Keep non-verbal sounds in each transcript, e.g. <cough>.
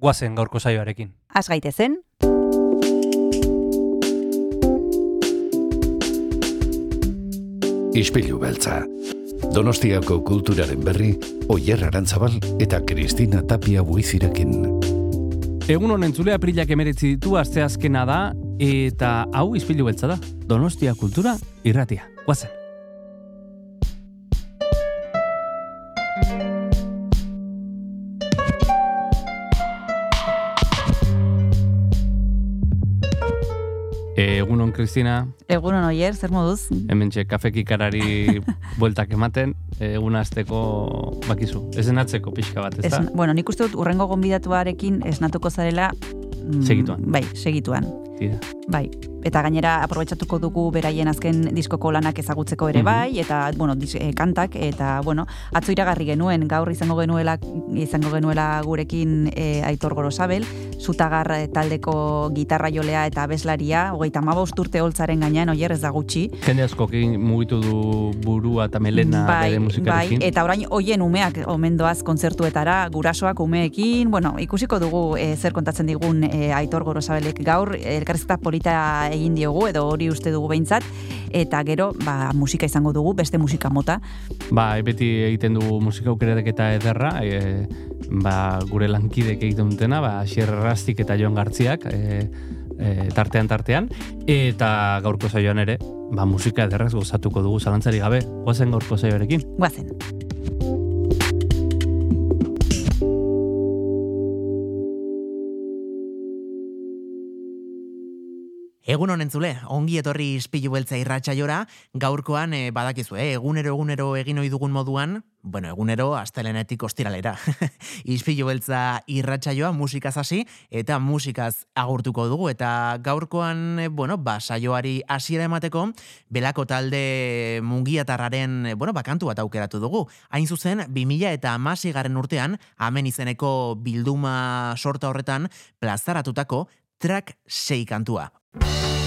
guazen gaurko saioarekin. Az gaitezen, Ispilu beltza. Donostiako kulturaren berri, Oyer Arantzabal eta Kristina Tapia buizirekin. Egun honen zule aprilak emeretzi ditu asteazkena da, eta hau izpilu beltza da. Donostia kultura irratia. Guazen. Egunon, Kristina, egunon oier, zer moduz? hemen txe kafekikarari bueltak ematen, egun azteko bakizu, ez denatzeko pixka bat, ez da? Ez- bueno, nik uste dut urrengo gonbidatuarekin esnatuko zarela... mm, Segituan. Bai, segituan. Tira. Bai, eta gainera aprobetxatuko dugu beraien azken diskoko lanak ezagutzeko ere Mhm. bai, eta, bueno, dis, eh, kantak, eta, bueno, atzo iragarri genuen, gaur izango genuela, izango genuela gurekin eh, Aitor Gorosabel, zutagar eh, taldeko gitarra jolea eta abeslaria, hogeita mabost urte holtzaren gainean, oier ez da gutxi, Jende askokin mugitu du burua eta melena bai, bere bai, musikarekin. eta orain hoien umeak omendoaz kontzertuetara, gurasoak umeekin, bueno, ikusiko dugu eh, zer kontatzen digun eh, Aitor Gorosabelek gaur, elkarrizketa polita egin diogu, edo hori uste dugu behintzat, eta gero, ba, musika izango dugu, beste musika mota. Ba, beti egiten dugu musika aukerak eta ederra, e, ba, gure lankidek egiten dutena, ba, Asier Rastik eta Jon Gartziak, e, e, tartean tartean, eta gaurko saioan ere, ba, musika ederraz gozatuko dugu zalantzari gabe, goazen gaurko saioarekin. Guazen. Egun honen zule, ongi etorri ispilu beltza irratxaiora, gaurkoan eh, badakizu, eh, egunero egunero egin ohi dugun moduan, bueno, egunero astelenetik ostiralera. <laughs> ispilu beltza irratsaioa musikaz hasi eta musikaz agurtuko dugu eta gaurkoan, eh, bueno, ba, saioari hasiera emateko, belako talde mungiatarraren, bueno, bakantu bat aukeratu dugu. Hain zuzen, 2000 eta garren urtean, hemen izeneko bilduma sorta horretan, plazaratutako track 6 kantua. you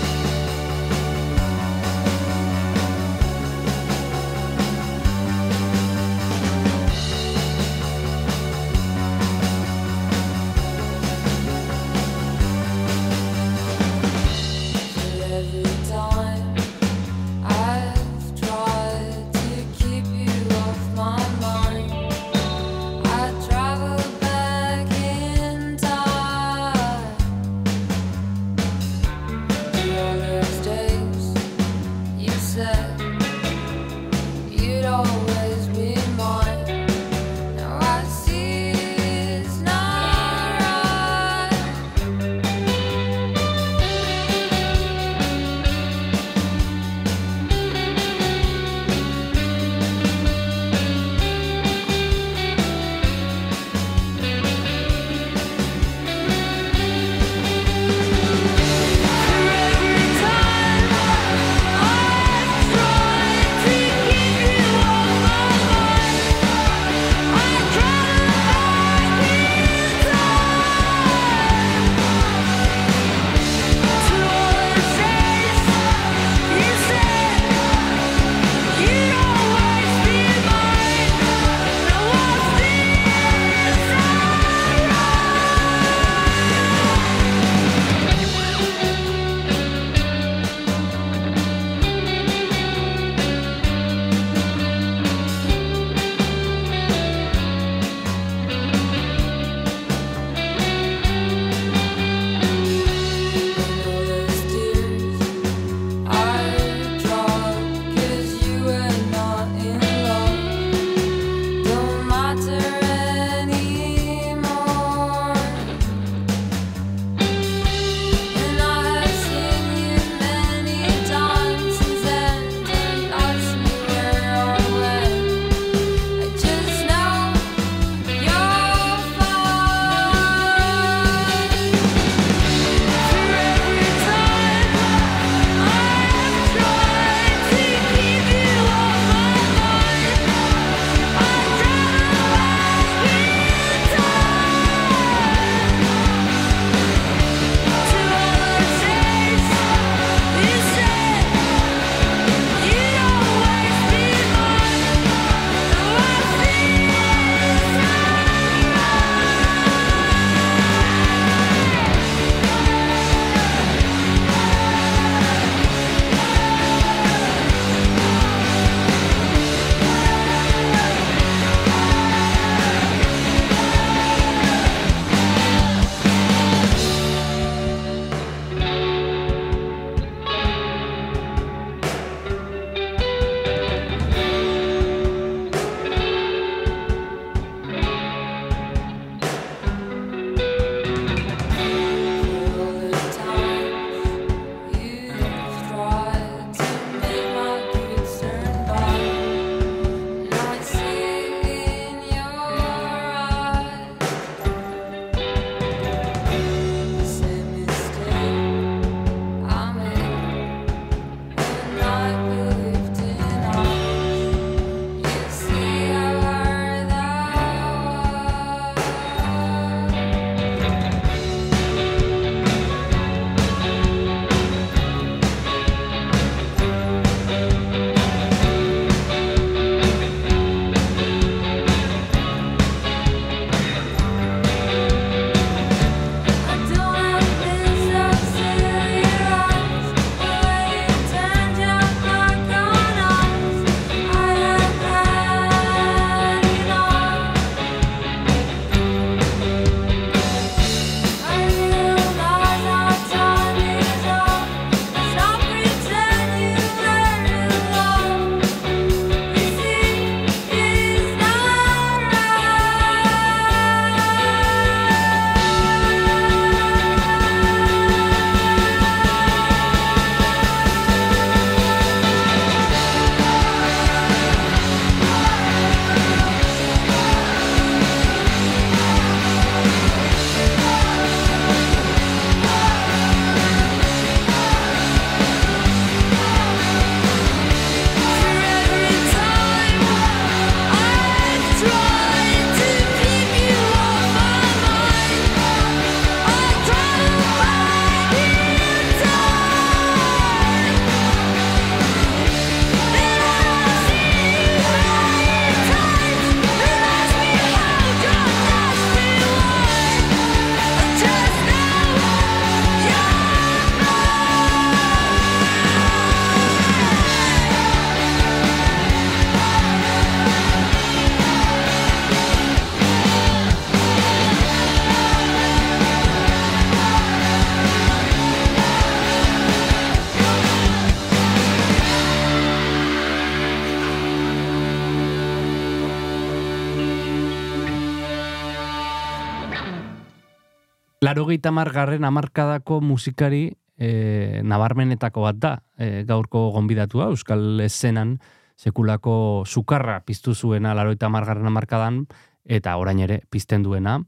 Laro garren amarkadako musikari e, nabarmenetako bat da, e, gaurko gonbidatua, Euskal Eszenan sekulako sukarra piztu zuena laro garren amarkadan, eta orain ere pizten duena.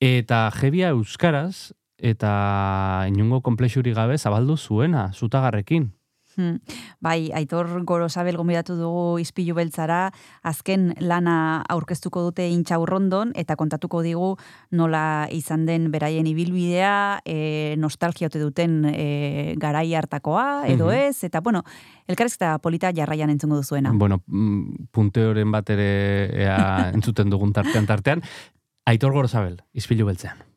Eta jebia Euskaraz, eta inungo komplexuri gabe zabaldu zuena, zutagarrekin. Hmm. Bai, Aitor Gorosabel gombidatu dugu izpilu beltzara, azken lana aurkeztuko dute intxaurrondon, eta kontatuko digu nola izan den beraien ibilbidea, e, nostalgia ote duten e, garai hartakoa, edo Mhm. ez, eta bueno, elkarrezketa polita jarraian entzungo duzuena. Bueno, mm, punteoren bat ere ea <laughs> entzuten dugun tartean tartean. Aitor Gorosabel, izpilu beltzean.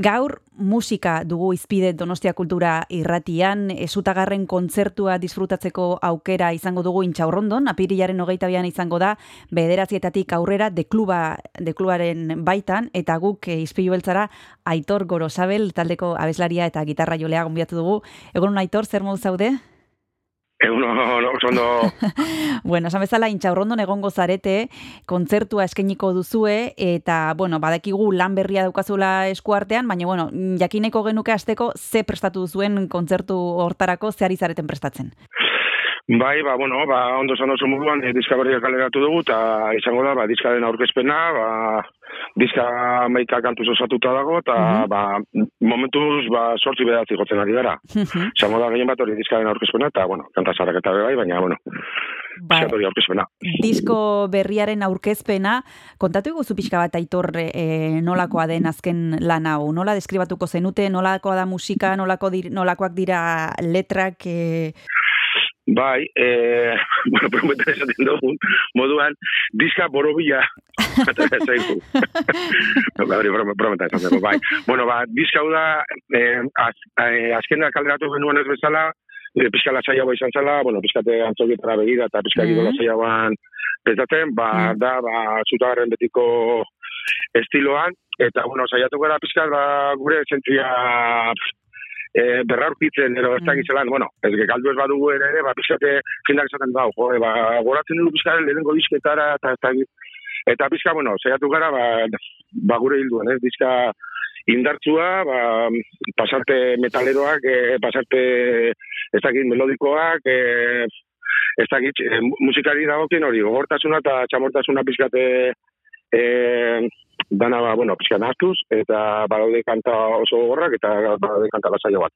Gaur musika dugu izpide Donostia Kultura irratian, esutagarren kontzertua disfrutatzeko aukera izango dugu intxaurrondon, apirilaren hogeita bian izango da, bederatzietatik aurrera dekluba, deklubaren baitan, eta guk e, izpilu beltzara Aitor Gorosabel, taldeko abeslaria eta gitarra jolea gonbiatu dugu. Egon Aitor, zer modu zaude? Egun ondo <laughs> Bueno, esan bezala intxaurrondon egongo zarete, kontzertua eskainiko duzue, eta, bueno, badakigu lan berria daukazula eskuartean, baina, bueno, jakineko genuke asteko ze prestatu duzuen kontzertu hortarako, ze ari zareten prestatzen. Bai, ba, bueno, ba, ondo zan oso moduan, e, diska berriak kaleratu dugu, eta izango da, ba, diskaren aurkezpena, ba, diska maika kantuz osatuta dago, eta, Mhm. ba, momentuz, ba, sortzi bedatzi gotzen ari gara. Izango da, gehien bat hori diskaren aurkezpena, eta, bueno, kanta zaraketa be bai, baina, bueno, Ba, aurkezpena. disko berriaren aurkezpena, kontatu iguzu pixka bat aitor e, nolakoa den azken lan hau, nola deskribatuko zenute, nolakoa da musika, nolako dir, nolakoak dira letrak, e, Bai, e, <laughs> bueno, prometen esaten dugun, moduan, diska borobila, atera zaigu. Hori prom- prometa esaten dugu, bai. Bueno, ba, diska hau da, eh, az, eh, azkena kalderatu genuen ez bezala, e, pixka lasaiagoa izan zela, bueno, pixkate antzokietara begira eta pixka mm lasaiagoan pentsatzen, ba, Mhm. da, ba, zutagarren betiko estiloan, eta, bueno, saiatu gara pixka, ba, gure zentzia e, berraurkitzen, ero ez Mm. dakiz zelan, bueno, ez galdu ez badugu ere, ba, pixkate jendak esaten dau, jo, ba, goratzen dugu pixkaren lehenengo disketara, eta ez dakit, eta pixka, bueno, saiatu gara, ba, ba gure hilduan, ez, diska indartzua, ba, pasarte metaleroak, e, pasarte, ez dakit, melodikoak, e, ez dakit, e, mu- musikari dagokien hori, gogortasuna eta txamortasuna pixkate, e, dana, ba, bueno, pixkan hartuz, eta badaude kanta oso gogorrak, eta badaude kanta lasaio bat.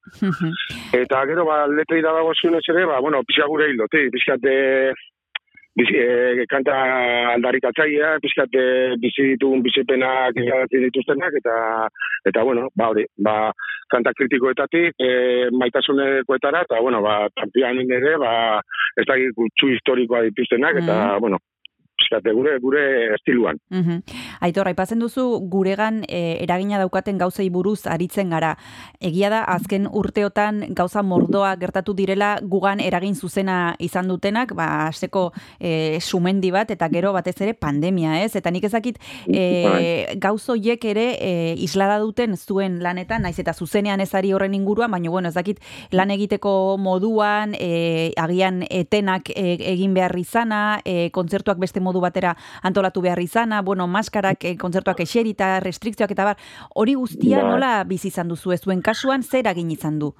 Eta gero, ba, letrei da dago zunez ere, ba, bueno, pixka gure hildote, pixkate bizi, e, kanta aldarrikatzaia, pixkate bizi ditugun bizipenak igadatzi dituztenak, eta, eta bueno, ba, hori, ba, kanta kritikoetatik, e, maitasunekoetara, eta, bueno, ba, tampian ere, ba, ez da gutxu historikoa dituztenak, eta, bueno, pixkate gure, gure estiluan. Mhm. Aitor, aipatzen duzu guregan e, eragina daukaten gauzei buruz aritzen gara. Egia da azken urteotan gauza mordoa gertatu direla gugan eragin zuzena izan dutenak, ba hasteko e, sumendi bat eta gero batez ere pandemia, ez? Eta nik ezakit e, gauz hoiek ere e, islada duten zuen lanetan, naiz eta zuzenean ez ari horren inguruan, baina bueno, ez dakit lan egiteko moduan, e, agian etenak e, egin behar izana, e, kontzertuak beste modu batera antolatu behar izana, bueno, maskarak, e, kontzertuak eserita, restrikzioak eta bar, hori guztia Bai. nola bizi izan duzu ez zuen kasuan, zer agin izan du?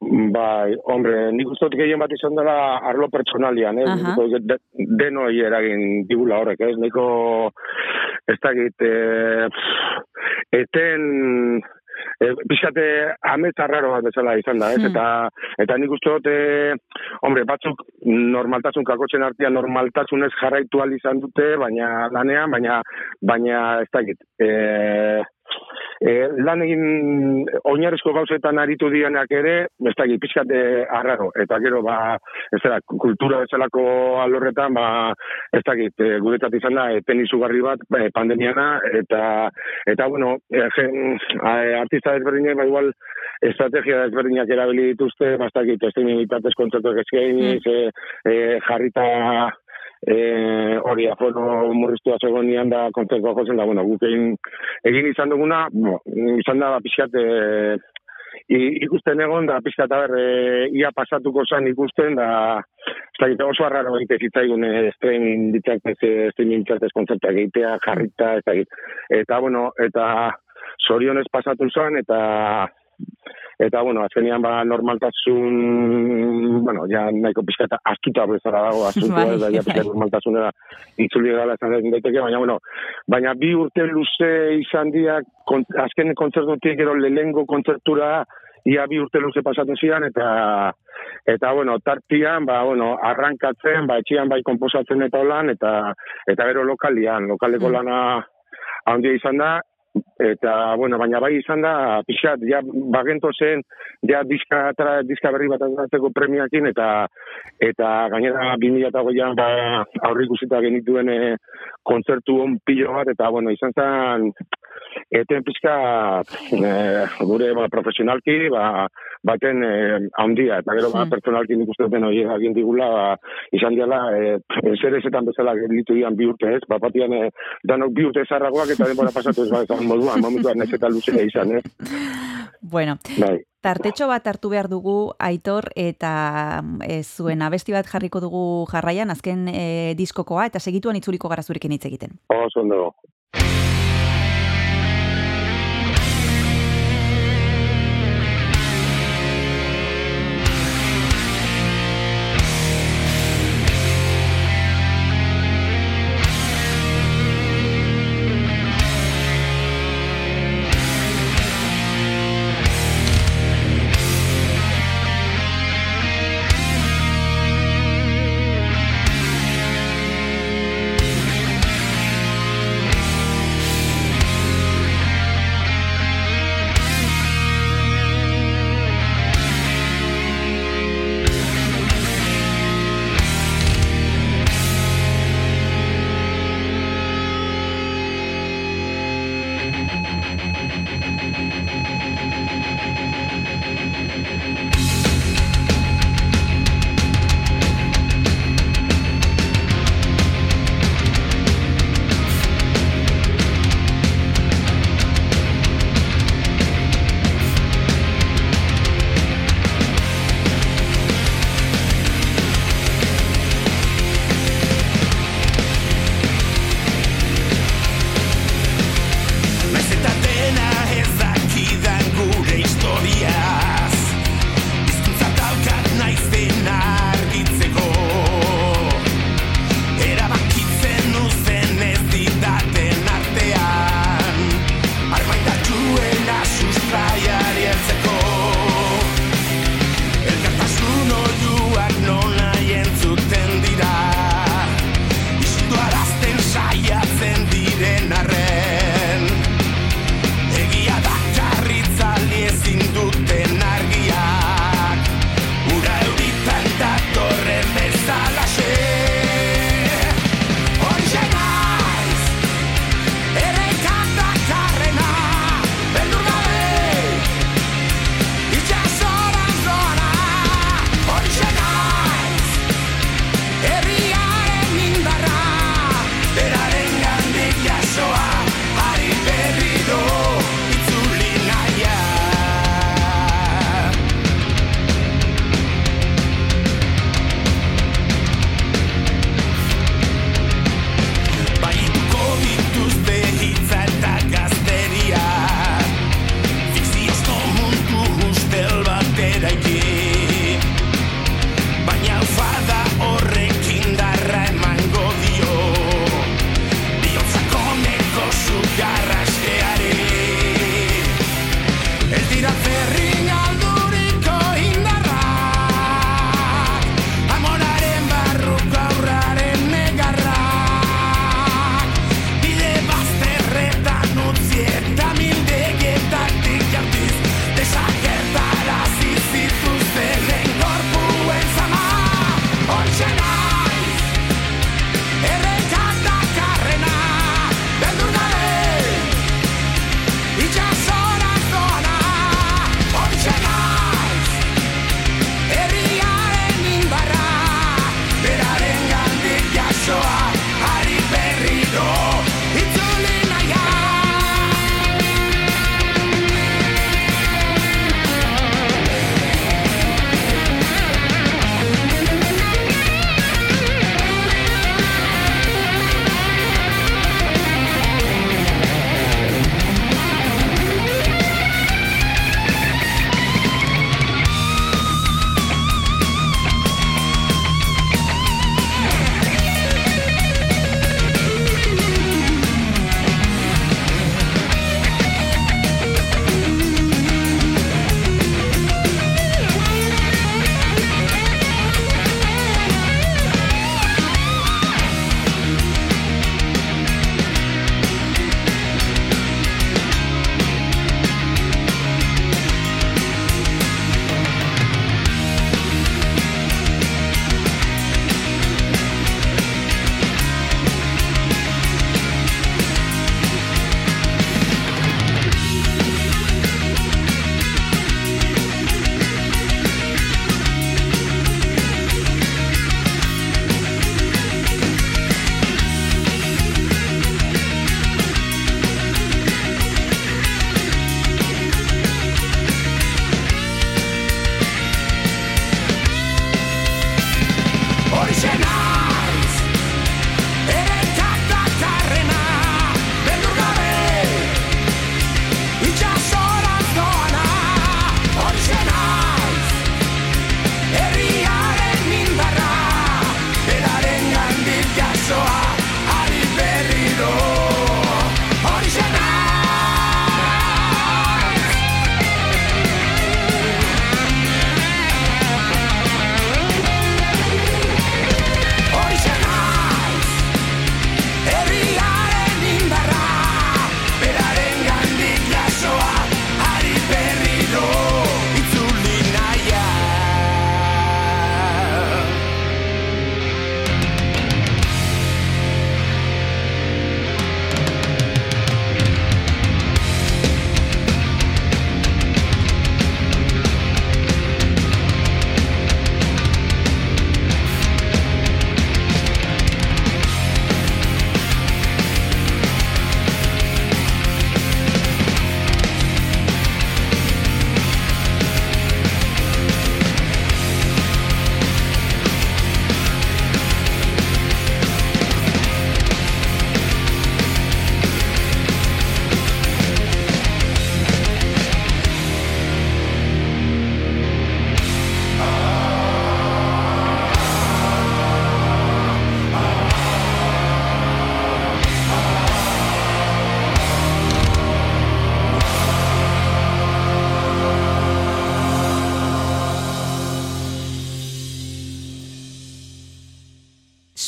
Bai, hombre, nik uste gehien bat izan dela arlo pertsonalian. Nik uste dut de, denoi eragin digula horrek, ez? Niko, ez dakit, e, eten, e, pixkate ametsa raro bat bezala izan da, ez? Hmm. Eta, eta nik uste dut, e, hombre, batzuk normaltasun kakotzen artean normaltasunez jarraitu izan dute, baina lanean, baina, baina ez dakit, e, e, lan egin oinarrizko gauzetan aritu dianak ere, ez da pixkate arraro, eta gero, ba, ez da, kultura bezalako alorretan, ba, ez da e, guretzat izan da, eten izugarri bat, e, pandemiana, eta, eta bueno, e, jen, a, artista desberdinek, ba, igual, estrategia desberdinak erabili dituzte, ba, ez da ez kontzertuak eskainiz, e, e, jarrita, e, hori afono murriztua zegoenian da kontzertua jozen da, bueno, guk egin, egin izan duguna, bo, izan da, pixkat, e, ikusten egon, da pixkat, aber, e, ia pasatuko zan ikusten, da, ez da, oso arraro egite zitzaigun e, streaming ditzartez, e, streaming ditzartez kontzertuak egitea, jarrita, ez da, eta, bueno, eta zorionez pasatu zan, eta Eta, bueno, azkenian ba normaltasun, bueno, ja nahiko pizkata astuta bezala dago asuntua, Bai, ez da, ja bai. normaltasunera itzuli gala esan daiteke, baina, bueno, baina bi urte luze izan diak, kon, azken kontzertutik gero lehengo kontzertura, ia bi urte luze pasatzen zidan, eta, eta, bueno, tartian, ba, bueno, arrankatzen, ba, etxian bai komposatzen eta holan, eta, eta gero lokalian, lokaleko Mm. lana handia izan da, eta, bueno, baina bai izan da, pixat, ja, bagento zen, ja, diska, tra, diska berri bat ateratzeko premiakin, eta, eta gainera 2008an, ba, aurrik usita genituen eh, kontzertu on pilo bat, eta, bueno, izan zen, eten pizka e, gure ba, profesionalki, ba, baten e, handia, eta gero ba, pertsonalki nik uste den hori egin digula, ba, izan diala, e, zer ezetan bezala gelditu dian bi urte ez, bat batian e, danok bi urte zarragoak eta denbora pasatu ez ba, ezan moduan, momentuan ez eta luzea izan, ez? Bueno, Bai. tartetxo bat hartu behar dugu Aitor eta e, zuen abesti bat jarriko dugu jarraian azken e, diskokoa eta segituan itzuliko gara zurekin hitz egiten. Oso ondo.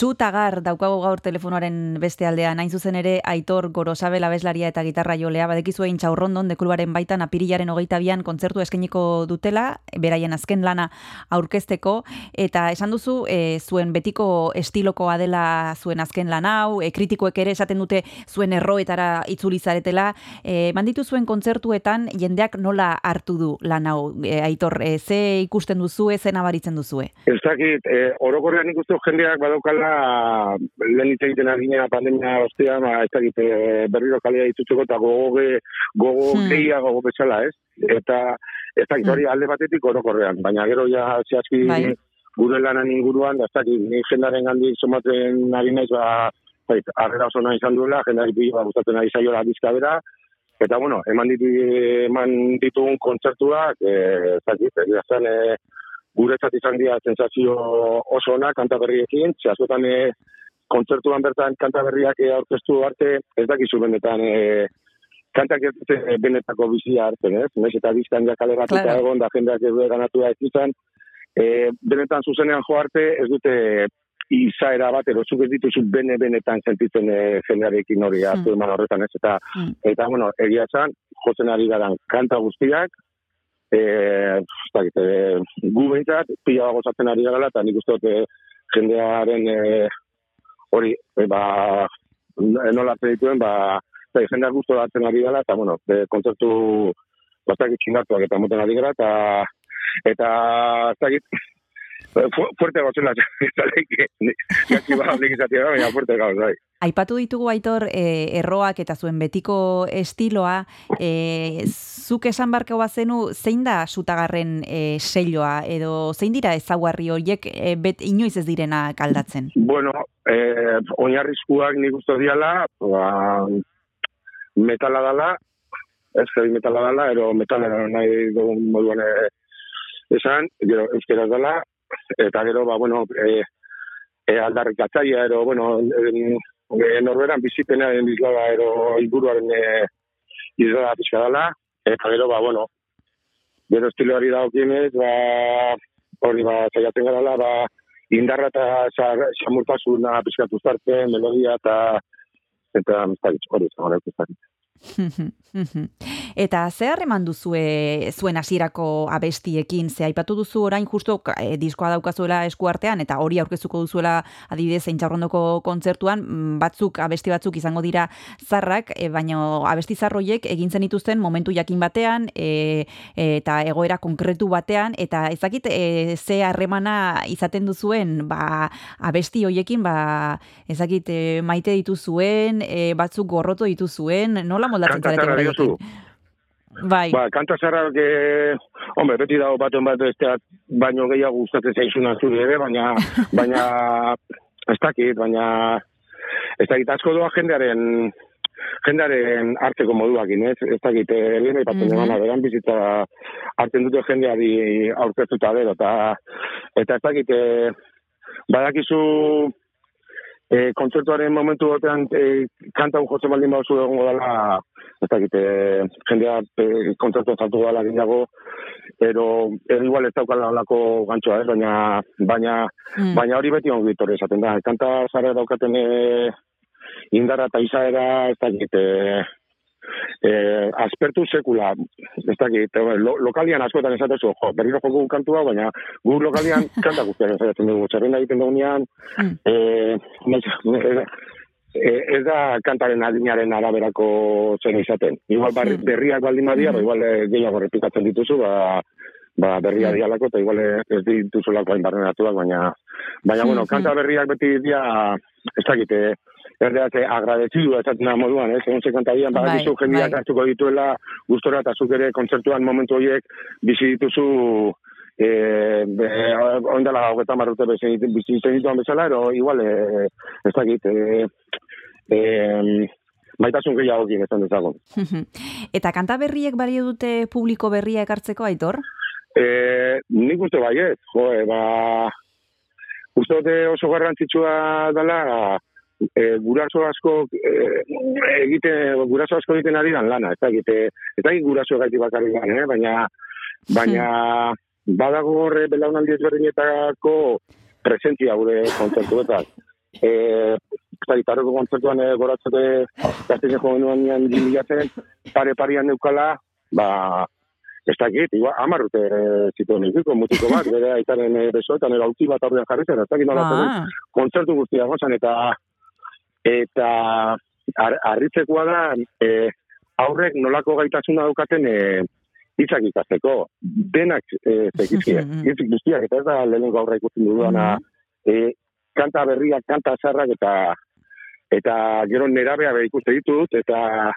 Su Tagar daukagu gaur telefonoaren beste aldean, hain zuzen ere Aitor Gorosabel abeslaria eta gitarra jolea, badekizu egin txaurrondon deklubaren baitan apirilaren hogeita bian kontzertu eskeniko dutela, beraien azken lana aurkezteko, eta esan duzu e, zuen betiko estilokoa dela zuen azken lan hau, e, kritikoek ere esaten dute zuen erroetara itzuli zaretela, e, manditu zuen kontzertuetan jendeak nola hartu du lan hau, e, Aitor, e, ze ikusten duzue, ze nabaritzen duzue? Ez dakit, e, orokorrean ikustu jendeak badaukala lehen hitz egiten ari ginen pandemia ostean, ba, ez dakit, e, berriro kalea ditutzeko eta gogo, gogo Hmm. gehiago gogo bezala, ez? Eta ez dakit Hmm. hori alde batetik orokorrean, baina gero ja zehazki Bai. gure lanan inguruan, da ez dakit, ni jendaren gandik somaten ari naiz, ba, zait, arrera oso nahi izan duela, jendari pilo bat gustatzen ari zaiola bizka bera, Eta, bueno, eman, ditu, eman ditugun kontzertuak, e, ez dakit, egia zen, e, guretzat izan dira sensazio oso ona kanta berriekin, ze askotan e, kontzertuan bertan kanta berriak e, aurkeztu arte, ez dakizu benetan e, kantak ez dute benetako bizia hartzen, ez? Naiz eta bizkan ja kaleratuta Claro. egon, da jendeak ez ganatu da ez izan, e, benetan zuzenean jo arte, ez dute izaera bat, edo ez dituzu bene-benetan sentitzen e, jendearekin hori eman horretan, ez? Eta, Hmm. eta bueno, egia esan, jotzen ari garan kanta guztiak, ez dakit, eh, gu behintzat, pila gozatzen ari garala, eta nik uste dut eh, jendearen eh, hori, eh, ba, nola dituen, ba, eta jendeak guztu hartzen ari gara, eta, bueno, eh, kontzertu bastak txingatuak eta moten ari gara, eta, eta, eh, fu- fuerte gotzen leike, jaki ba, nik izatea da, baina fuerte gauz, bai. Aipatu ditugu aitor e, erroak eta zuen betiko estiloa, e, zuk esan barkau bazenu zein da sutagarren e, selloa edo zein dira ezaguarri horiek e, bet inoiz ez direna kaldatzen? Bueno, eh, oinarrizkuak nik uste diala, ba, metala dala, ez metala dala, ero metala nahi dugun moduan eh, esan, gero euskera dala, eta gero, ba, bueno, eh, eh, aldarrikatzaia, ero, bueno, eh, norberan bizipenaren izlaga, ero, inguruaren eh, izlaga pixka dala, eta gero, ba, bueno, gero estiloari dagokienez, ba, hori, ba, saiatzen garala, ba, indarra eta sa- samurtasuna pizkatu zartzen, melodia eta eta dakit, hori ez dakit. Eta ze harreman duzue zuen hasierako abestiekin, ze aipatu duzu orain justo e, diskoa daukazuela eskuartean eta hori aurkezuko duzuela adibidez zeintxarrondoko kontzertuan, mm, batzuk abesti batzuk izango dira zarrak, e, baina abesti zarroiek egin zen dituzten momentu jakin batean e, eta egoera konkretu batean eta ezakit e, ze harremana izaten duzuen ba, abesti hoiekin ba, ezakit e, maite dituzuen, e, batzuk gorroto dituzuen, nola moldatzen Kanta Bai, Ba, kanta zarrak, eh, hombre, beti dago baten bat besteak baino gehiago gustatzen zaizuna zuri ere, baina, <laughs> baina, ez dakit, baina, ez dakit, asko doa jendearen, jendearen hartzeko moduakin, ez? Ez dakit, lehen aipatzen Mhm. mm beran bizitza hartzen dute jendeari aurkeztuta bero, eta, eta ez dakit, eh, badakizu, e, kontzertuaren momentu batean e, kanta un jotzen baldin bauzu egongo dela, ez dakit, e, jendea e, kontzertu saltu dela gehiago, pero er, igual ez daukala alako gantxoa, ez, baina, baina, Mm. baina hori beti ongi etorri esaten da. Kanta zara daukaten e, indarra eta izaera, ez dakit, e, e, aspertu sekula, ez dakit, e, lo, lokalian askotan esatezu, jo, berriro joko kantua, baina gu lokalian <laughs> kanta guztiak esaten dugu, txerrenda egiten dugunean, Mm. eh, naiz, eh, eh, ez da kantaren adinaren araberako zen izaten. Igual bar, Mm. berriak baldin badia, ba, igual eh, gehiago repikatzen dituzu, ba, ba berria Mm. dialako, eta igual eh, ez dituzulako hain barrenatuak, baina, baina, bueno, Mm, kanta berriak beti dia, ez dakite, erdeak eh, agradezidu esaten da moduan, ez? Egon ze kanta dian, Bai, badakizu jendeak bai. hartuko dituela gustora eta zuk ere kontzertuan momentu horiek bizi dituzu eh, be, ondela hogeita marrute bizi dituen bezala, ero igual, eh, ez dakit, eh, eh, maitasun gehiagokin esan dezagun. <laughs> Eta kanta berriek balio dute publiko berria ekartzeko, Aitor? Eh, nik uste baiet, jo, e, ba, uste dute oso garrantzitsua dela, e, guraso asko e, egiten, guraso asko egiten ari dan lana, ez dakit, e, ez dakit guraso gaiti bakarrik lan, eh? baina, baina badago horre belaunaldi ezberdinetako presentzia gure kontzertuetan. e, zari, taroko kontzertuan e, goratzete gaztein jo genuen nian jimilatzen, pare parian neukala, ba, ez dakit, igual, amar urte e, zituen ikiko, mutiko bat, <laughs> bere aitaren e, besoetan, era ulti bat aurrean jarri zen, ez dakit nola Ah, kontzertu guztia gozan, eta eta ar, arritzekoa da, e, aurrek nolako gaitasuna daukaten e, hitzak ikasteko. Denak e, zekizkie, <laughs> hitzik guztiak, eta ez da lehenengo aurra ikusten dudana, e, kanta berriak, kanta zarrak, eta eta gero nerabea be ikuste ditut, eta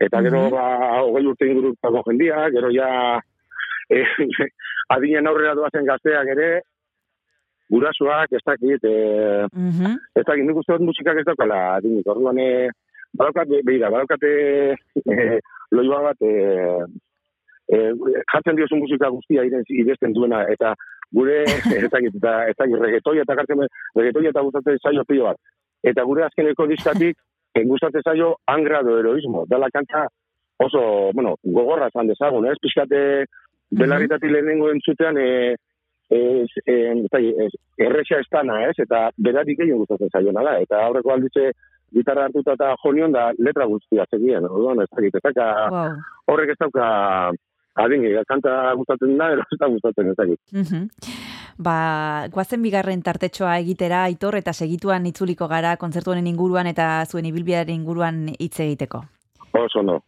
eta gero Mhm. ba, hogei urte ingurutako jendia, gero ja e, <laughs> adinen aurrera doazen gazteak ere, gurasoak, ez dakit, e, mhm. ez dakit, nik uste dut musikak ez daukala adinik, orduan, e, badaukat, be- begira, badaukate e, loiba bat, e, e, jartzen diozu musika guztia iren idesten duena, eta gure, <laughs> ez dakit, eta, ez dakit, regetoia eta jartzen, regetoia eta gustatzen zaio pilo bat. Eta gure azkeneko diskatik, gustatzen zaio angrado heroismo, dala kanta oso, bueno, gogorra esan dezagun, ez, pixkate, belarritatik lehenengo entzutean, e, ez, ez, ez, erresa estana, ez, eta beratik egin gustatzen zaiona da, eta aurreko alditze gitarra hartuta eta jonion da letra guztia zegien, orduan ez dakit, ez Wow. horrek ez dauka adin, kanta gustatzen da, ero ez da gustatzen ez dakit. Mhm. Ba, guazen bigarren tartetxoa egitera, aitor, eta segituan itzuliko gara kontzertu honen inguruan eta zuen ibilbidearen inguruan hitz egiteko. Oso no.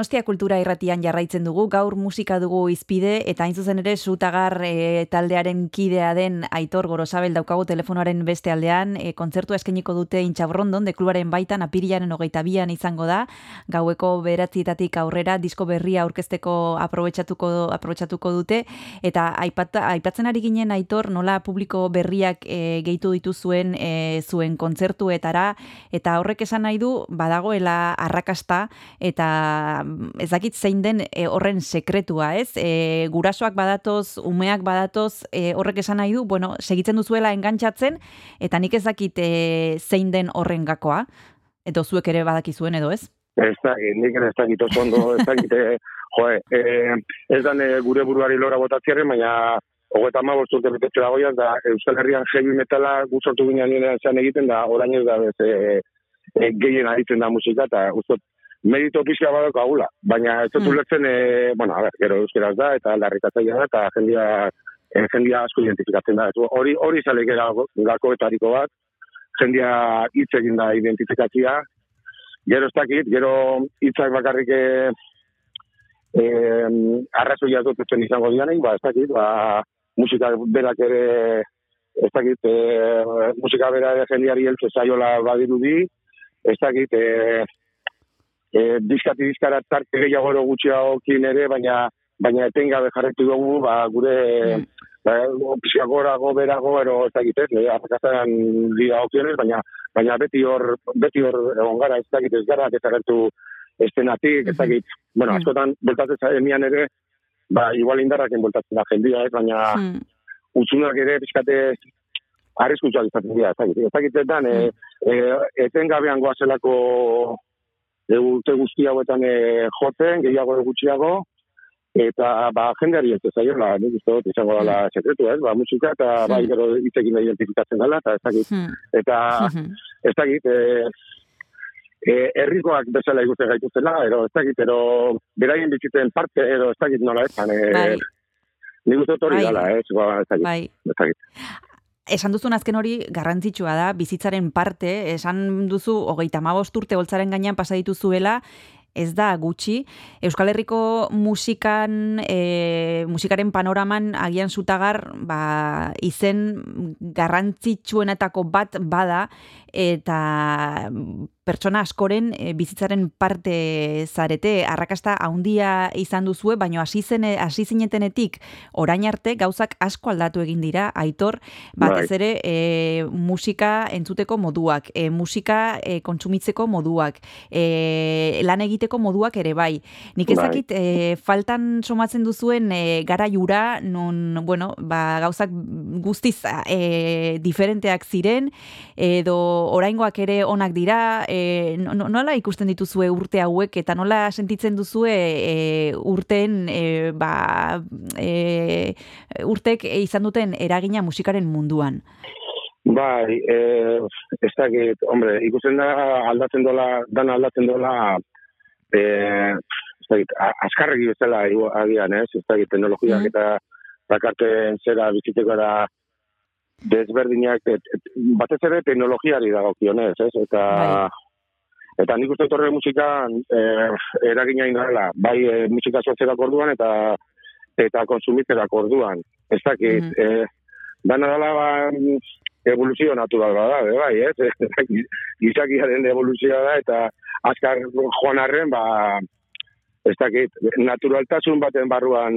Donostia kultura irratian jarraitzen dugu, gaur musika dugu izpide, eta hain zuzen ere zutagar e, taldearen kidea den Aitor Gorosabel daukagu telefonoaren beste aldean, e, kontzertua eskeniko dute intxabrondon, de klubaren baitan, apirilaren hogeita bian izango da, gaueko beratzietatik aurrera, disko berria aurkezteko aprobetxatuko, aprobetxatuko dute, eta aipata, aipatzen ari ginen Aitor, nola publiko berriak e, gehitu dituzuen e, zuen kontzertuetara, eta horrek esan nahi du, badagoela arrakasta, eta ez dakit zein den e, horren sekretua, ez? E, gurasoak badatoz, umeak badatoz, e, horrek esan nahi du, bueno, segitzen duzuela engantzatzen, eta nik ez dakit e, zein den horren gakoa, edo zuek ere badakizuen edo ez? Ez da, nik ez dakit oso ondo, ez dakit, joe, eh, ez da eh, gure buruari lora botatziaren, baina hogeta ma urte betetxe dagoian, da Euskal Herrian heavy metala guzortu ginean nire zean egiten, da orain ez da bez, eh, eh, gehien aritzen da musika, eta ustot, merito pixka badako agula, baina ez dut Mm. ulertzen, eh, bueno, a ber, gero euskeraz da, eta larritatzaia da, eta jendia, eh, jendia asko identifikatzen da. Hori hori zalek gakoetariko bat, jendia hitz egin da identifikatzia, gero ez dakit, gero hitzak bakarrik eh, eh, arrazoia dutzen izango dianein, ba, ez dakit, ba, musika berak ere, ez dakit, eh, musika bera jendiari heltze zaiola badirudi, ez dakit, eh, eh, diskati diskara tarte gehiago ero gutxiagokin ere, baina baina etengabe jarretu dugu, ba, gure Mm. ba, pixka gorago, berago, ero ez dakit, ez, eh, arrakazan dira okionez, baina, baina beti hor, beti hor egon gara, ez dakit, ez gara, ez agertu estenatik, ez dakit, bueno, Mhm. askotan, bultatzen zaemian ere, ba, igual indarraken bultatzen da jendia, ez, baina Hmm. utzunak ere pixkate arriskutsuak izaten dira, ez dakit, ez dakitetan, e, e, etengabean goazelako e, urte guzti hauetan e, jotzen, gehiago edo gutxiago, eta ba, jendeari ez zaiola, nik uste dut izango dela sekretu, ez, ba, musika, eta bai, gero hitzekin da identifikatzen dela, eta ez dakit, Hmm. eta ez dakit, e, e, herrikoak bezala ikusten gaituztela, ero ez dakit, ero beraien bizitzen parte, ero ez dakit nola ezan, e, Bai. nik uste dut hori Bai. dela, ez, ba, ez dakit, Bai, ez dakit. Esan duzun azken hori garrantzitsua da, bizitzaren parte, esan duzu hogeita hamabost urte holtzaren gainean pasa dituzuela, ez da gutxi. Euskal Herriko musikan, e, musikaren panoraman agian zutagar ba, izen garrantzitsuenetako bat bada eta pertsona askoren e, bizitzaren parte zarete, arrakasta handia izan duzue, baino hasi zen hasi zinetenetik orain arte gauzak asko aldatu egin dira, aitor, batez Bai. ere e, musika entzuteko moduak, e, musika e, kontsumitzeko moduak, e, lan egiteko moduak ere bai. Nik ez Bai. e, faltan somatzen duzuen e, gara jura, nun, bueno, ba, gauzak guztiz e, diferenteak ziren, edo oraingoak ere onak dira, e, no- no- nola ikusten dituzue urte hauek, eta nola sentitzen duzue e, urteen, e, ba, e, urtek izan duten eragina musikaren munduan. Bai, eh, ez dakit, hombre, ikusten da aldatzen dola, dana aldatzen dola, eh, ez dakit, azkarregi bezala agian, ez? Ez dakit, teknologiak Mhm. eta dakarten zera bizitzeko da desberdinak, et, et, batez ere teknologiari dagokionez, ez? Eta Bai. Eta nik uste torre musikan eh, eragina indala, bai eh, musika sortzerako orduan eta eta konsumitzerako orduan. Ez dakit, Mhm. eh, dana dela ba, evoluzio natural bada, be, bai, ez? <laughs> Gizakiaren evoluzioa da, eta azkar joan arren, ba, ez dakit, naturaltasun baten barruan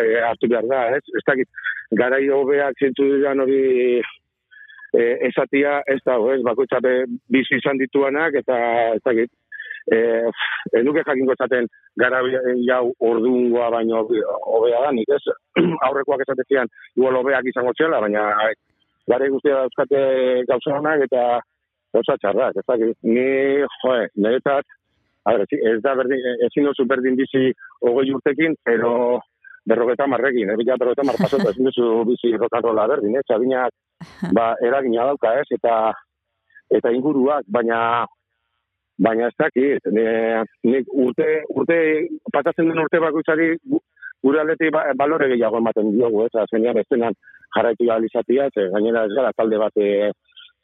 eh, hartu behar da, ez? Ez dakit, garai hobeak zintu diran hori e, esatia, ez da, ez, bakoitza bizi izan dituanak, eta ez dakit, e, enuke jakingo esaten gara jau ordungoa baino hobea da, nik ez, <clears throat> aurrekoak esatezian, igual hobeak izango txela, baina gara guztia dauzkate gauza honak eta gauza txarrak, ez dakit, ni, joe, niretzat, a ber, ez da berdin, ezin duzu berdin bizi hogei urtekin, pero berrogeta marrekin, eh? berrogeta mar pasota, ezin duzu bizi rokanrola berdin, eh? Txabinak, <laughs> ba, eragina dauka, ez? Eta, eta inguruak, baina, baina ez dakit, ne, nik urte, urte, pasatzen den urte bakoitzari, gu- gure aldetik ba, balore gehiago ematen diogu, ez? Azkenean, ez denan jarraitu behar izatea, ze gainera ez gara talde bat, eh,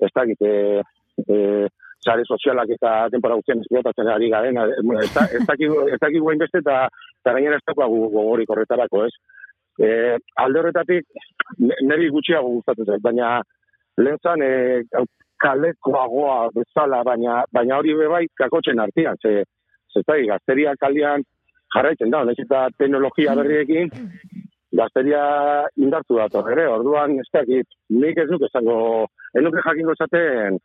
ez dakit, eh, eh, sare sozialak eta denpora guztian esplotatzen ari garen, eh, bueno, ez da- ez dakigu ez hainbeste eta gainera ez daukagu gogorik horretarako, ez? E, alde horretatik, niri gutxiago gustatzen zait, baina lehen zan, e, kalekoagoa bezala, baina, baina hori be bai kakotzen artean, ze, ze dakit, gazteria kaldean jarraitzen da, nahiz eta teknologia berriekin, gazteria indartu dator ere, orduan ez dakit, nik ez nuke esango, ez nuke jakingo esaten,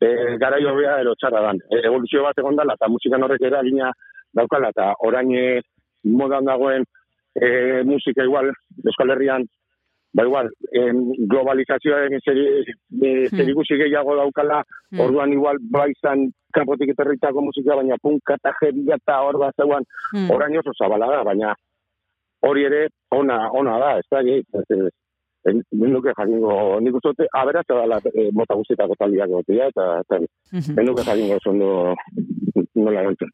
e, garai hobea ero txarra dan. E, evoluzio bat egon dela, eta musikan horrek eragina daukala, eta orain e, modan dagoen e, musika igual, Euskal Herrian, ba igual, em, globalizazioaren zeri, e, zerikusi gehiago daukala, Hmm. orduan igual baizan kanpotik etorritako musika, baina punka eta jeria eta hor bat zeuan, Hmm. orain oso zabala da, baina hori ere ona, ona da, ez da, ez, ez, ez, ez, nuke jakingo, nik uste aberatza dela e, mota guztietako taldiak gotia, eta, eta nuke jakingo oso ondo nola gantzen.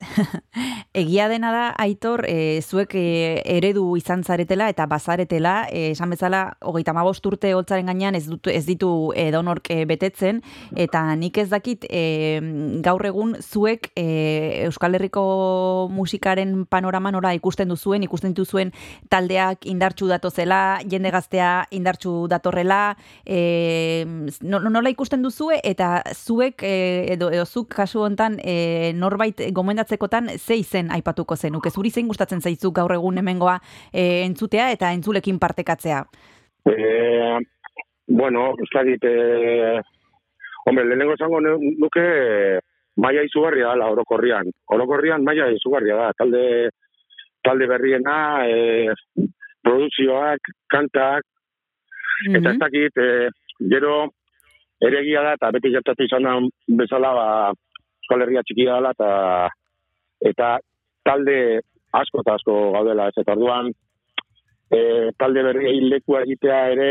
<laughs> Egia dena da, Aitor, e, zuek e, eredu izan zaretela eta bazaretela, e, esan bezala, hogeita mabost urte holtzaren gainean ez, dut, ez ditu edonork betetzen, eta nik ez dakit e, gaur egun zuek e, Euskal Herriko musikaren panorama nora ikusten duzuen, ikusten dituzuen taldeak indartxu datozela, jende gaztea indartxu datorrela, e, no- nola ikusten duzue, eta zuek, e, edo, edo zuk kasu hontan e, norbait gomendatzekotan ze izen aipatuko zenuke? Zuri zein gustatzen zaizu gaur egun hemengoa e, entzutea eta entzulekin partekatzea? E, bueno, ez dakit, e, hombre, lehenengo esango nu- nuke maia izugarria dela orokorrian. Orokorrian maia izugarria da, talde, talde berriena, e, produzioak, kantak, Eta ez dakit, e, gero eregia da, eta beti gertatu izan da bezala, ba, Euskal Herria txikia dela, eta, eta talde asko eta asko gaudela, ez eta orduan, e, talde berri lekua egitea ere,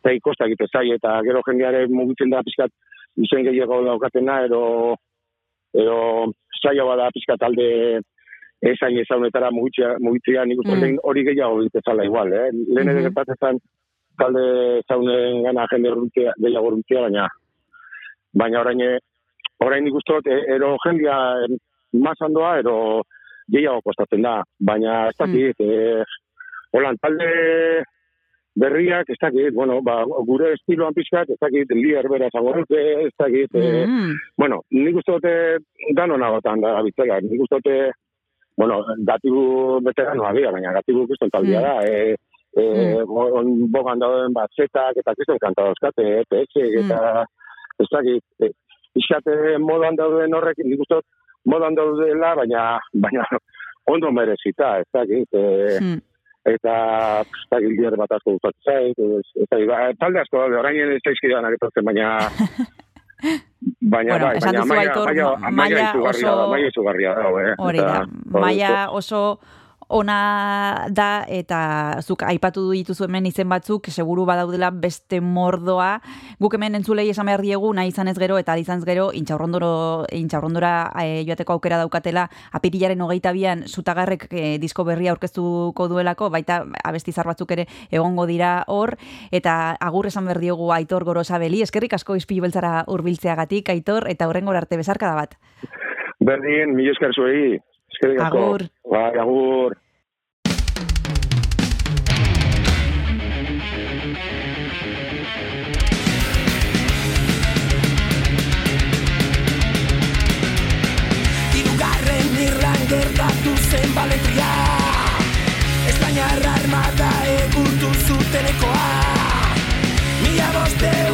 eta ikosta egite zai, eta gero jendeare mugitzen da pizkat izen gehiago daukatena, ero, ero zaila bada pizkat talde esain ezaunetara mugitzea, mugitzea nik uste Mm. hori gehiago egitezala igual, eh? Lehen ere gertatzen zen, talde zaunen gana jende urrutzea, gehiago urrutzea, baina baina orain, orain nik uste dut, e- ero jendia mazandoa, ero gehiago kostatzen da. Baina, ez dakit, eh, holan, talde berriak, ez dakit, bueno, ba, gure estiloan pixkat, ez dakit, lier bera zango dute, ez dakit, eh, Mm. bueno, nik uste dute danonagotan da bitzela, nik uste dute, bueno, gatibu veteranoa dira, baina gatibu kriston taldea Mm. da, e, e, on, bogan dauden bat zetak eta kriston kanta dauzkate, EPS, eta ez dakit, e, izate modan dauden horrek, nik uste dut modan daudela, baina, baina ondo merezita, ez dakit, e, Mm. eta ez dakit lider bat asko gustatzen zait, ez, dakit, ba, talde asko daude, orain ez zaizkidan agertatzen, baina <laughs> Baina, Bueno, bai, baina duzu, maila, Aitor, maila, ma- maila maila izugarria oso- da, maila izugarria da, eh? Hori da, Eta, maia oso ona da eta zuk aipatu dituzu hemen izen batzuk seguru badaudela beste mordoa guk hemen entzulei esan behar diegu nahi izan ez gero eta izan ez gero intxaurrondoro intxaurrondora e, joateko aukera daukatela apirilaren hogeita bian zutagarrek e, disko berria aurkeztuko duelako baita abestizar batzuk ere egongo dira hor eta agur esan behar diogu Aitor Gorosabeli eskerrik asko ispilu beltzara hurbiltzeagatik Aitor eta horrengora arte bezarkada bat Berdin, mila esker zuei. Eskerrik asko. Agur. Bai, agur. Zen baletria Espainiarra armada egurtu zutenekoa. Mila bosteun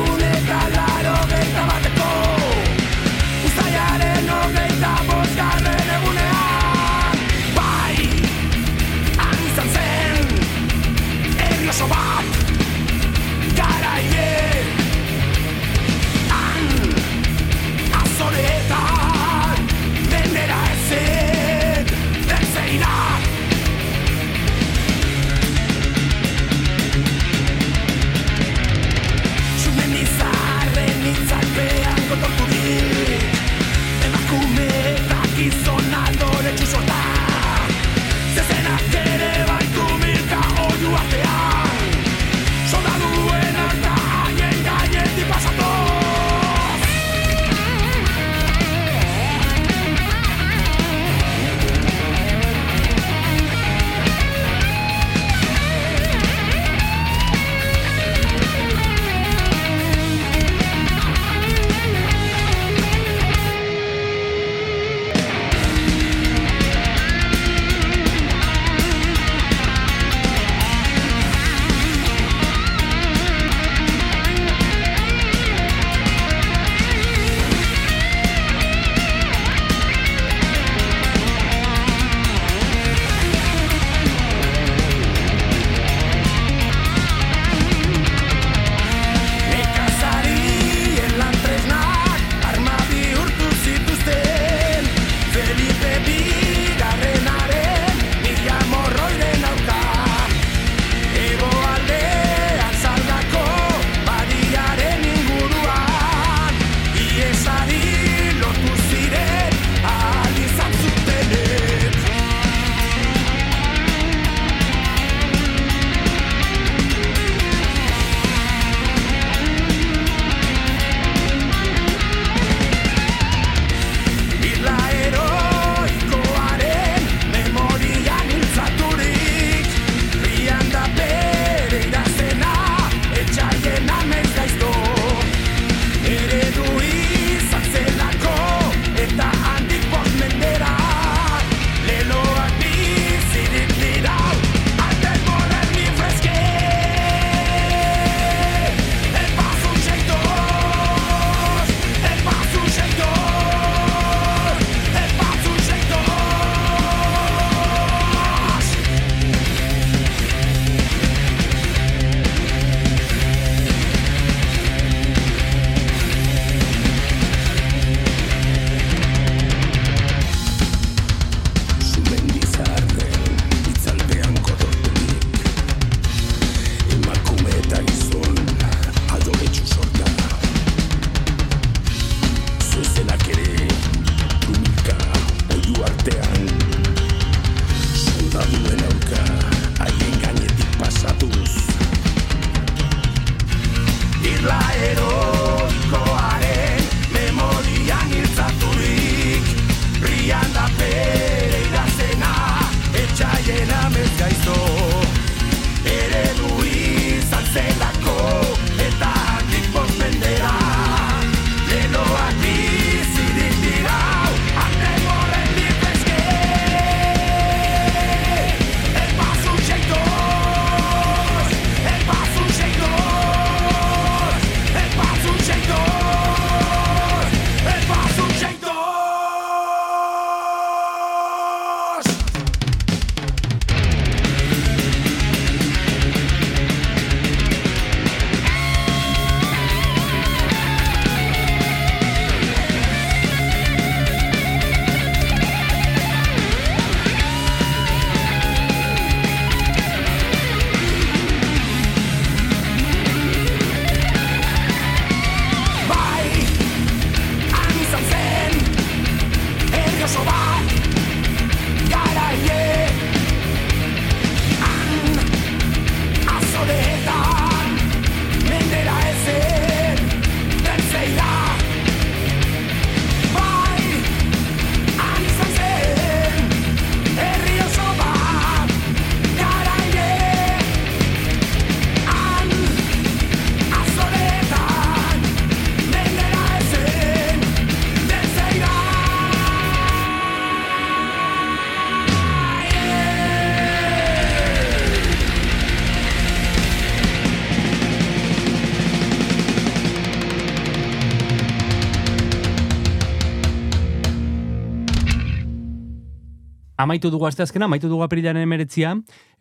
amaitu dugu asteazkena, amaitu dugu apirilaren emeretzia,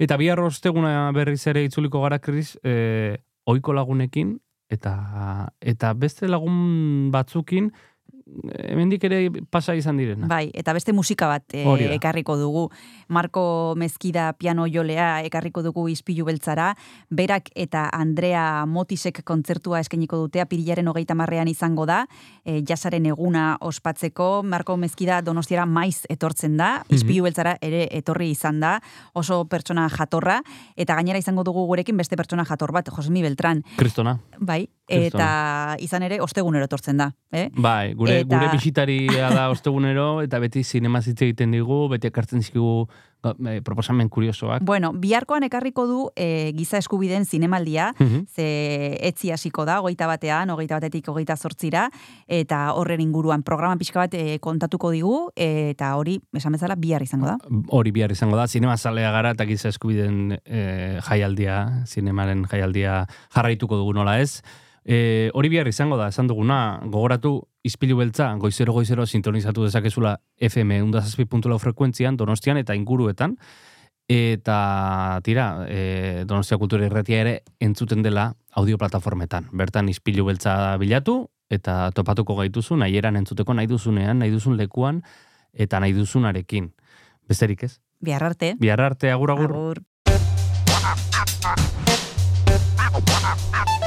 eta bihar osteguna berriz ere itzuliko gara, Kris, e, oiko lagunekin, eta, eta beste lagun batzukin, hemendik ere pasa izan direna. Bai, eta beste musika bat e, ekarriko dugu. Marko Mezkida piano jolea ekarriko dugu izpilu beltzara. Berak eta Andrea Motisek kontzertua eskainiko dute apirilaren hogeita marrean izango da. E, jasaren eguna ospatzeko. Marko Mezkida donostiara maiz etortzen da. Izpilu beltzara ere etorri izan da. Oso pertsona jatorra. Eta gainera izango dugu gurekin beste pertsona jator bat, Josemi Beltran. Kristona. Bai, Kristona. eta izan ere ostegunero etortzen da. Eh? Bai, gure, Eta- gure bisitaria da ostegunero, eta beti zinema hitz egiten digu, beti ekartzen zizkigu eh, proposamen kuriosoak. Bueno, biharkoan ekarriko du e, giza eskubideen zinemaldia, Mhm. ze etzi hasiko da, hogeita batean, hogeita batetik hogeita zortzira, eta horren inguruan programa pixka bat e, kontatuko digu, eta hori, esan bezala, bihar izango da. hori bihar izango da, zinema zalea gara eta giza eskubiden e, jaialdia, zinemaren jaialdia jarraituko dugu nola ez. E, hori bihar izango da, esan duguna, gogoratu izpilu beltza, goizero goizero sintonizatu dezakezula FM undazazpi.lau frekuentzian, donostian eta inguruetan, eta tira, e, Donostia Kultura Irratia ere entzuten dela audio plataformetan. Bertan izpilu beltza bilatu eta topatuko gaituzu, nahi eran entzuteko nahi duzunean, nahi duzun lekuan eta nahi duzunarekin. Besterik ez? Bihar arte. Bihar arte, agur agur. Agur. <laughs>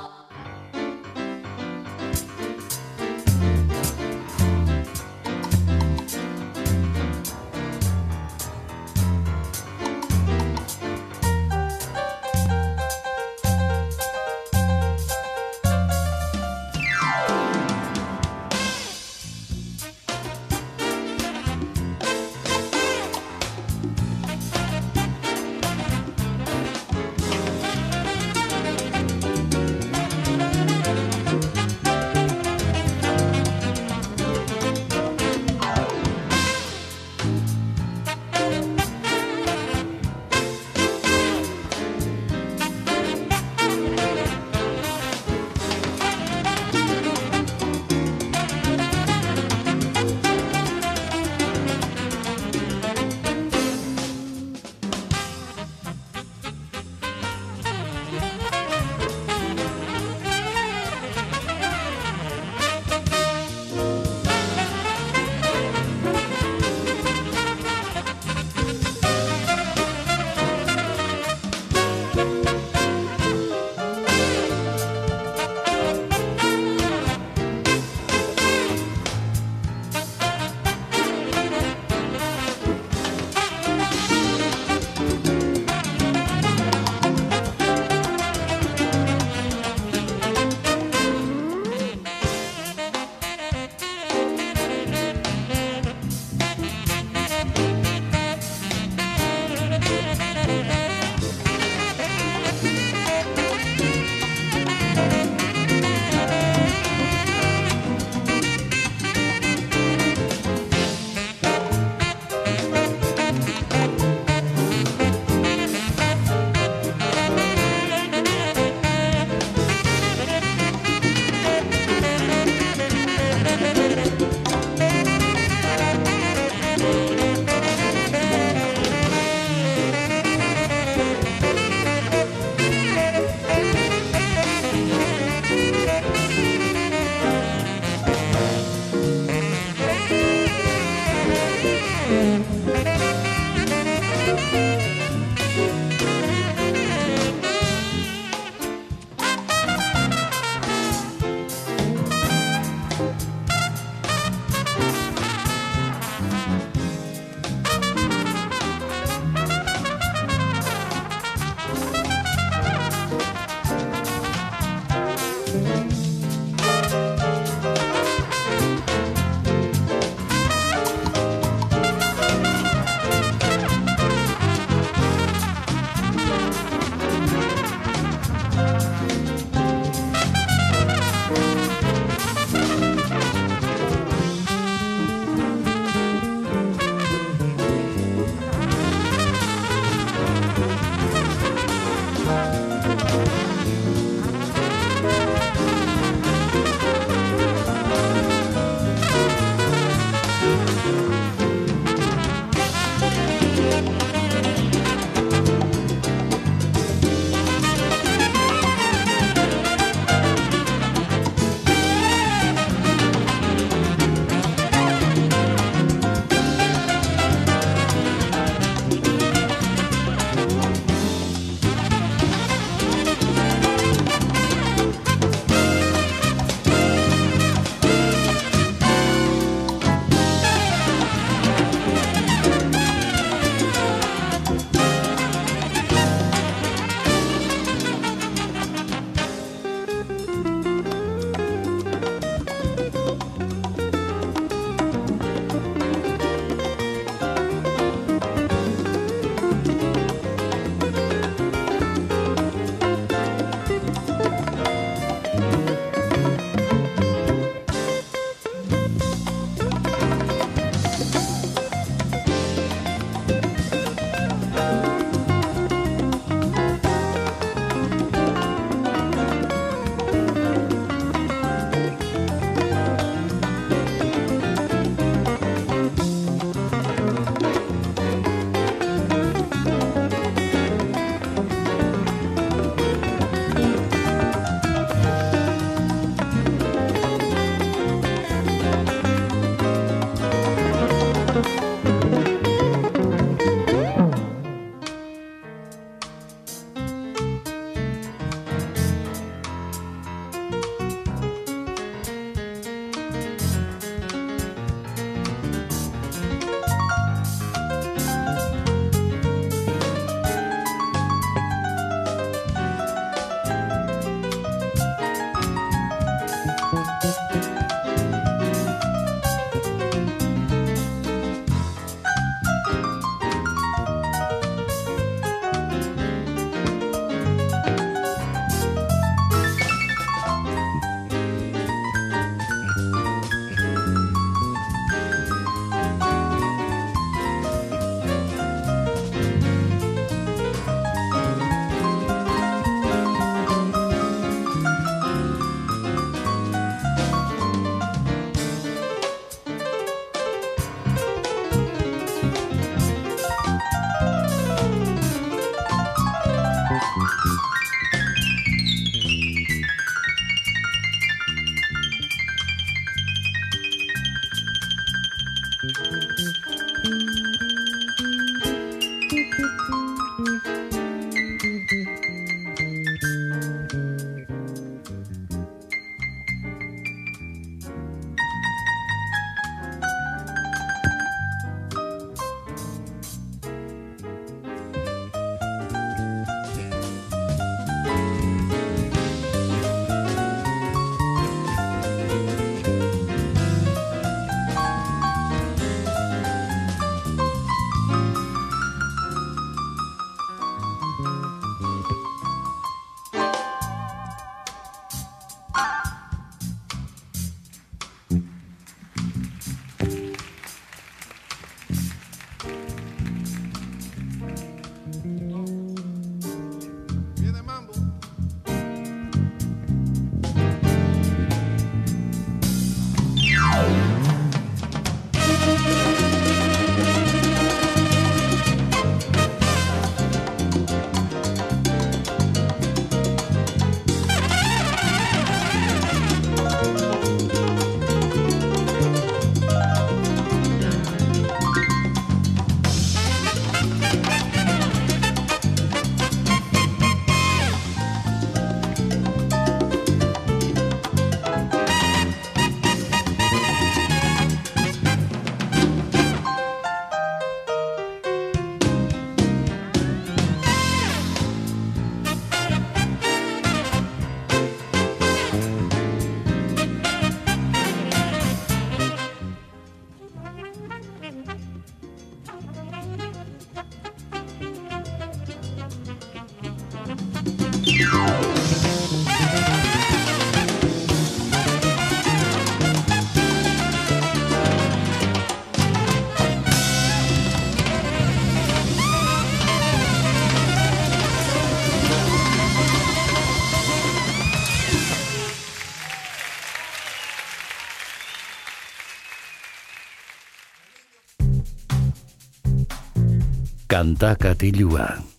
Kanta katilua.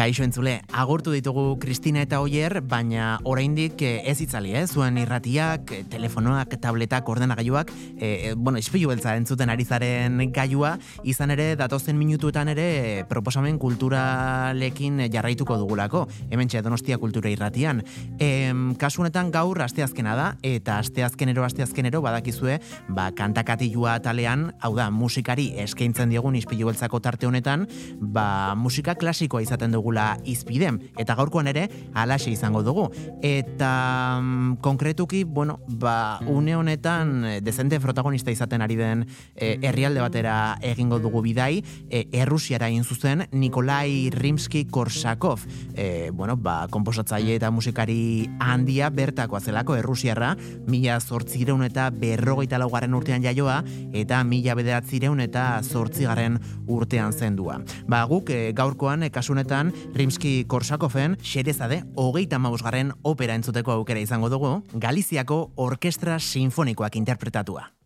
Kaixo entzule, agurtu ditugu Kristina eta Oier, baina oraindik eh, ez itzali, eh? zuen irratiak, eh, telefonoak, tabletak, ordenagailuak, e, e, bueno, ispilu beltza entzuten ari zaren gailua, izan ere, datozen minutuetan ere, proposamen kulturalekin jarraituko dugulako, hemen donostia kultura irratian. Em, kasu honetan gaur asteazkena da, eta asteazkenero, asteazkenero, badakizue, ba, kantakatilua talean, hau da, musikari eskaintzen diogun ispilu beltzako tarte honetan, ba, musika klasikoa izaten dugula izpidem, eta gaurkoan ere alaxe izango dugu. Eta mm, konkretuki, bueno, ba, une honetan eh, dezente protagonista izaten ari den eh, herrialde batera egingo dugu bidai, eh, Errusiara egin zuzen Nikolai Rimski-Korsakov, eh, bueno, ba, komposatzaile eta musikari handia bertakoa zelako Errusiarra, mila zortzireun eta berrogeita laugarren urtean jaioa, eta mila bederatzireun eta zortzigarren urtean zendua. Ba, guk eh, gaurkoan eh, kasunetan Rimski-Korsakoven xerezade hogeita mausgarren opera entzuteko aukera izango dugu, Galiziako Orkestra Sinfonikoak interpretatua.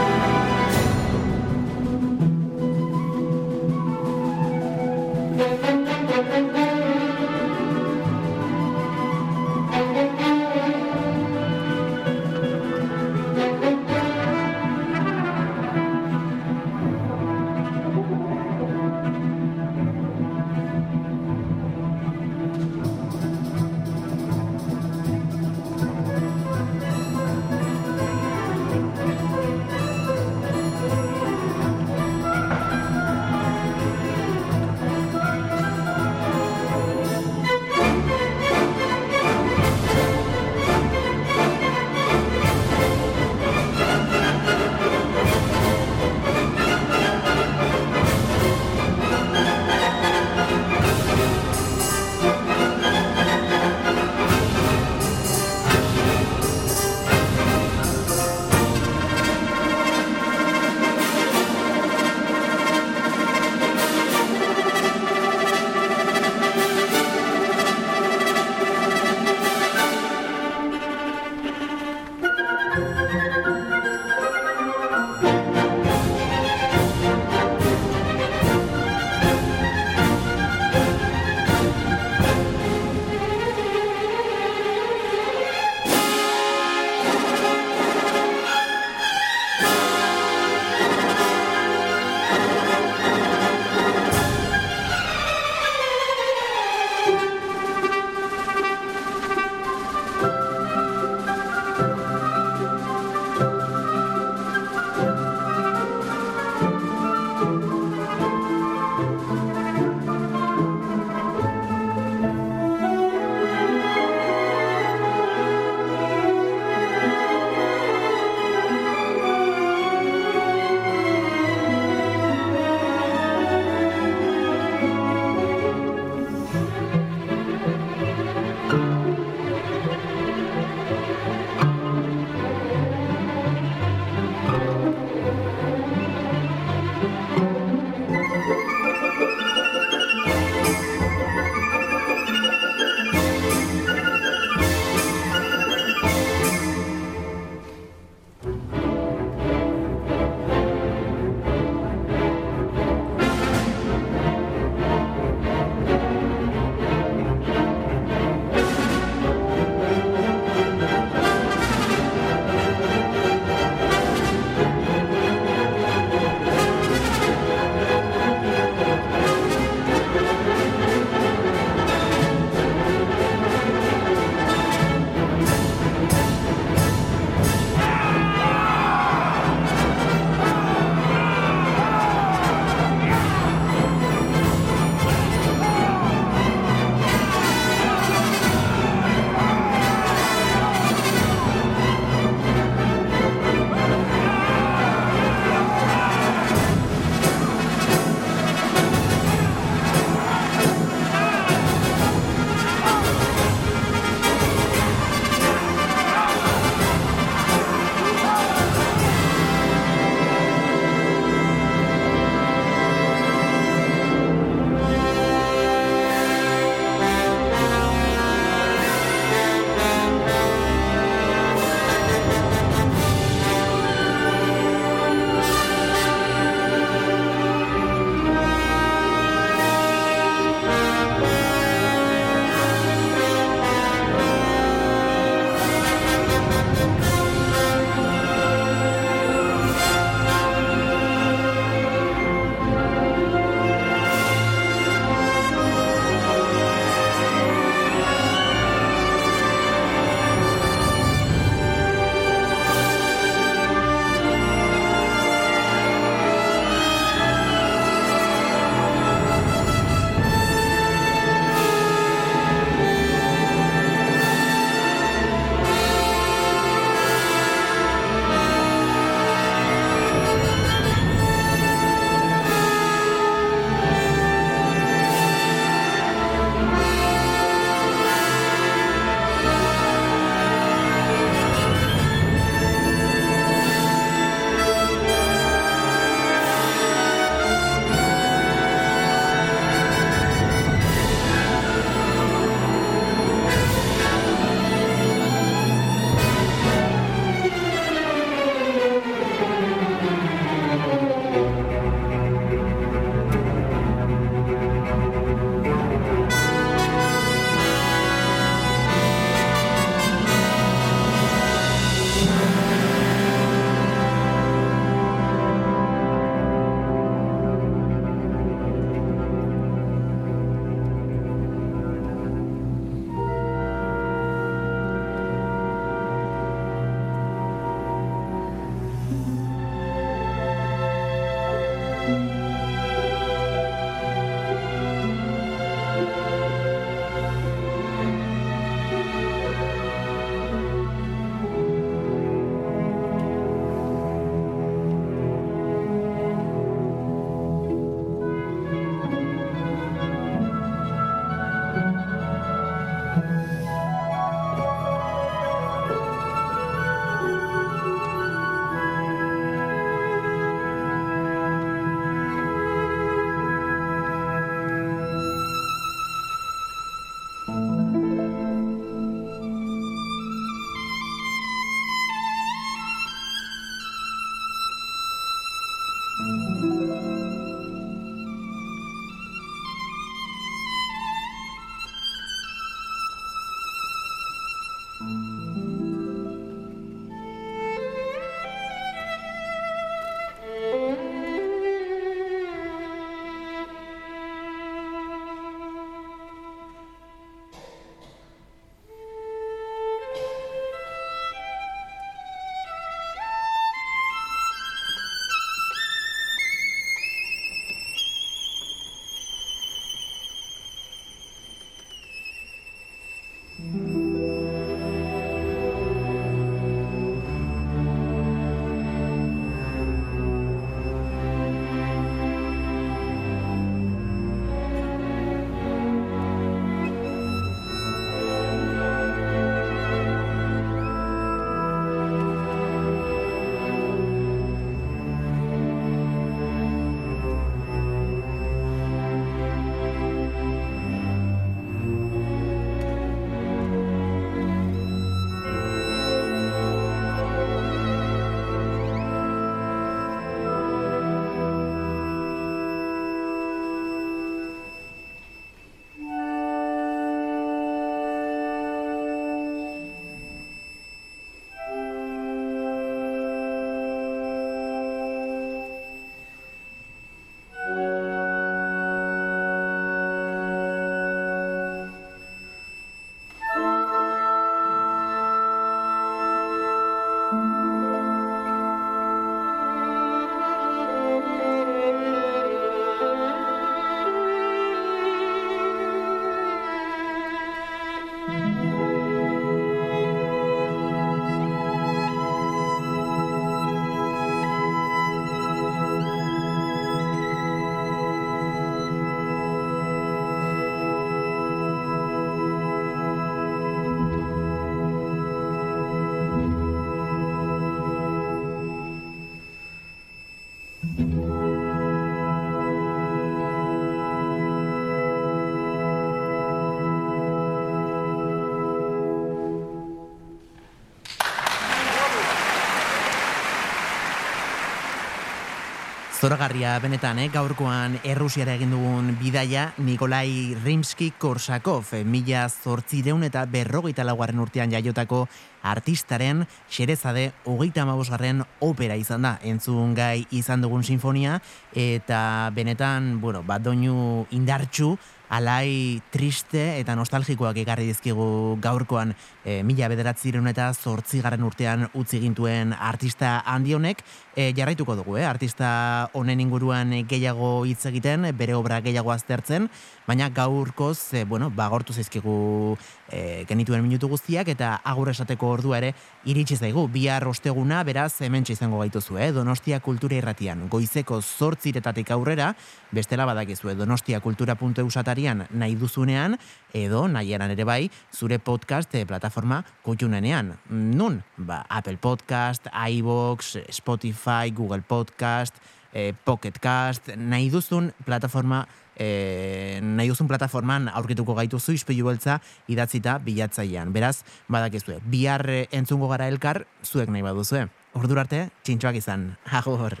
Zoragarria benetan, eh? gaurkoan Errusiara egin dugun bidaia Nikolai Rimsky-Korsakov, eh, mila zortzireun eta berrogeita laugarren urtean jaiotako artistaren xerezade hogeita amabosgarren opera izan da, entzun gai izan dugun sinfonia, eta benetan, bueno, bat doinu indartxu, alai triste eta nostalgikoak ekarri dizkigu gaurkoan e, mila bederatzireun eta zortzigarren urtean utzi gintuen artista handi honek, e, jarraituko dugu, eh? artista honen inguruan gehiago hitz egiten, bere obra gehiago aztertzen, baina gaurkoz, e, bueno, bagortu zaizkigu e, genituen minutu guztiak eta agur esateko ordua ere iritsi zaigu. Bihar osteguna, beraz, hemen izango gaituzu, eh? Donostia Kultura Irratian. Goizeko zortziretatik aurrera, bestela badakizue donostiakultura.eu satarian nahi duzunean, edo nahieran ere bai, zure podcast eh, plataforma kutxunenean. Nun? Ba, Apple Podcast, iVoox, Spotify, Google Podcast, eh, Pocket Cast, nahi duzun plataforma e, nahi duzun plataforman aurkituko gaituzu ispilu beltza idatzita bilatzailean. Beraz, badakizue, bihar eh, entzungo gara elkar, zuek nahi baduzue. Ordura arte, txintxoak izan. Agur.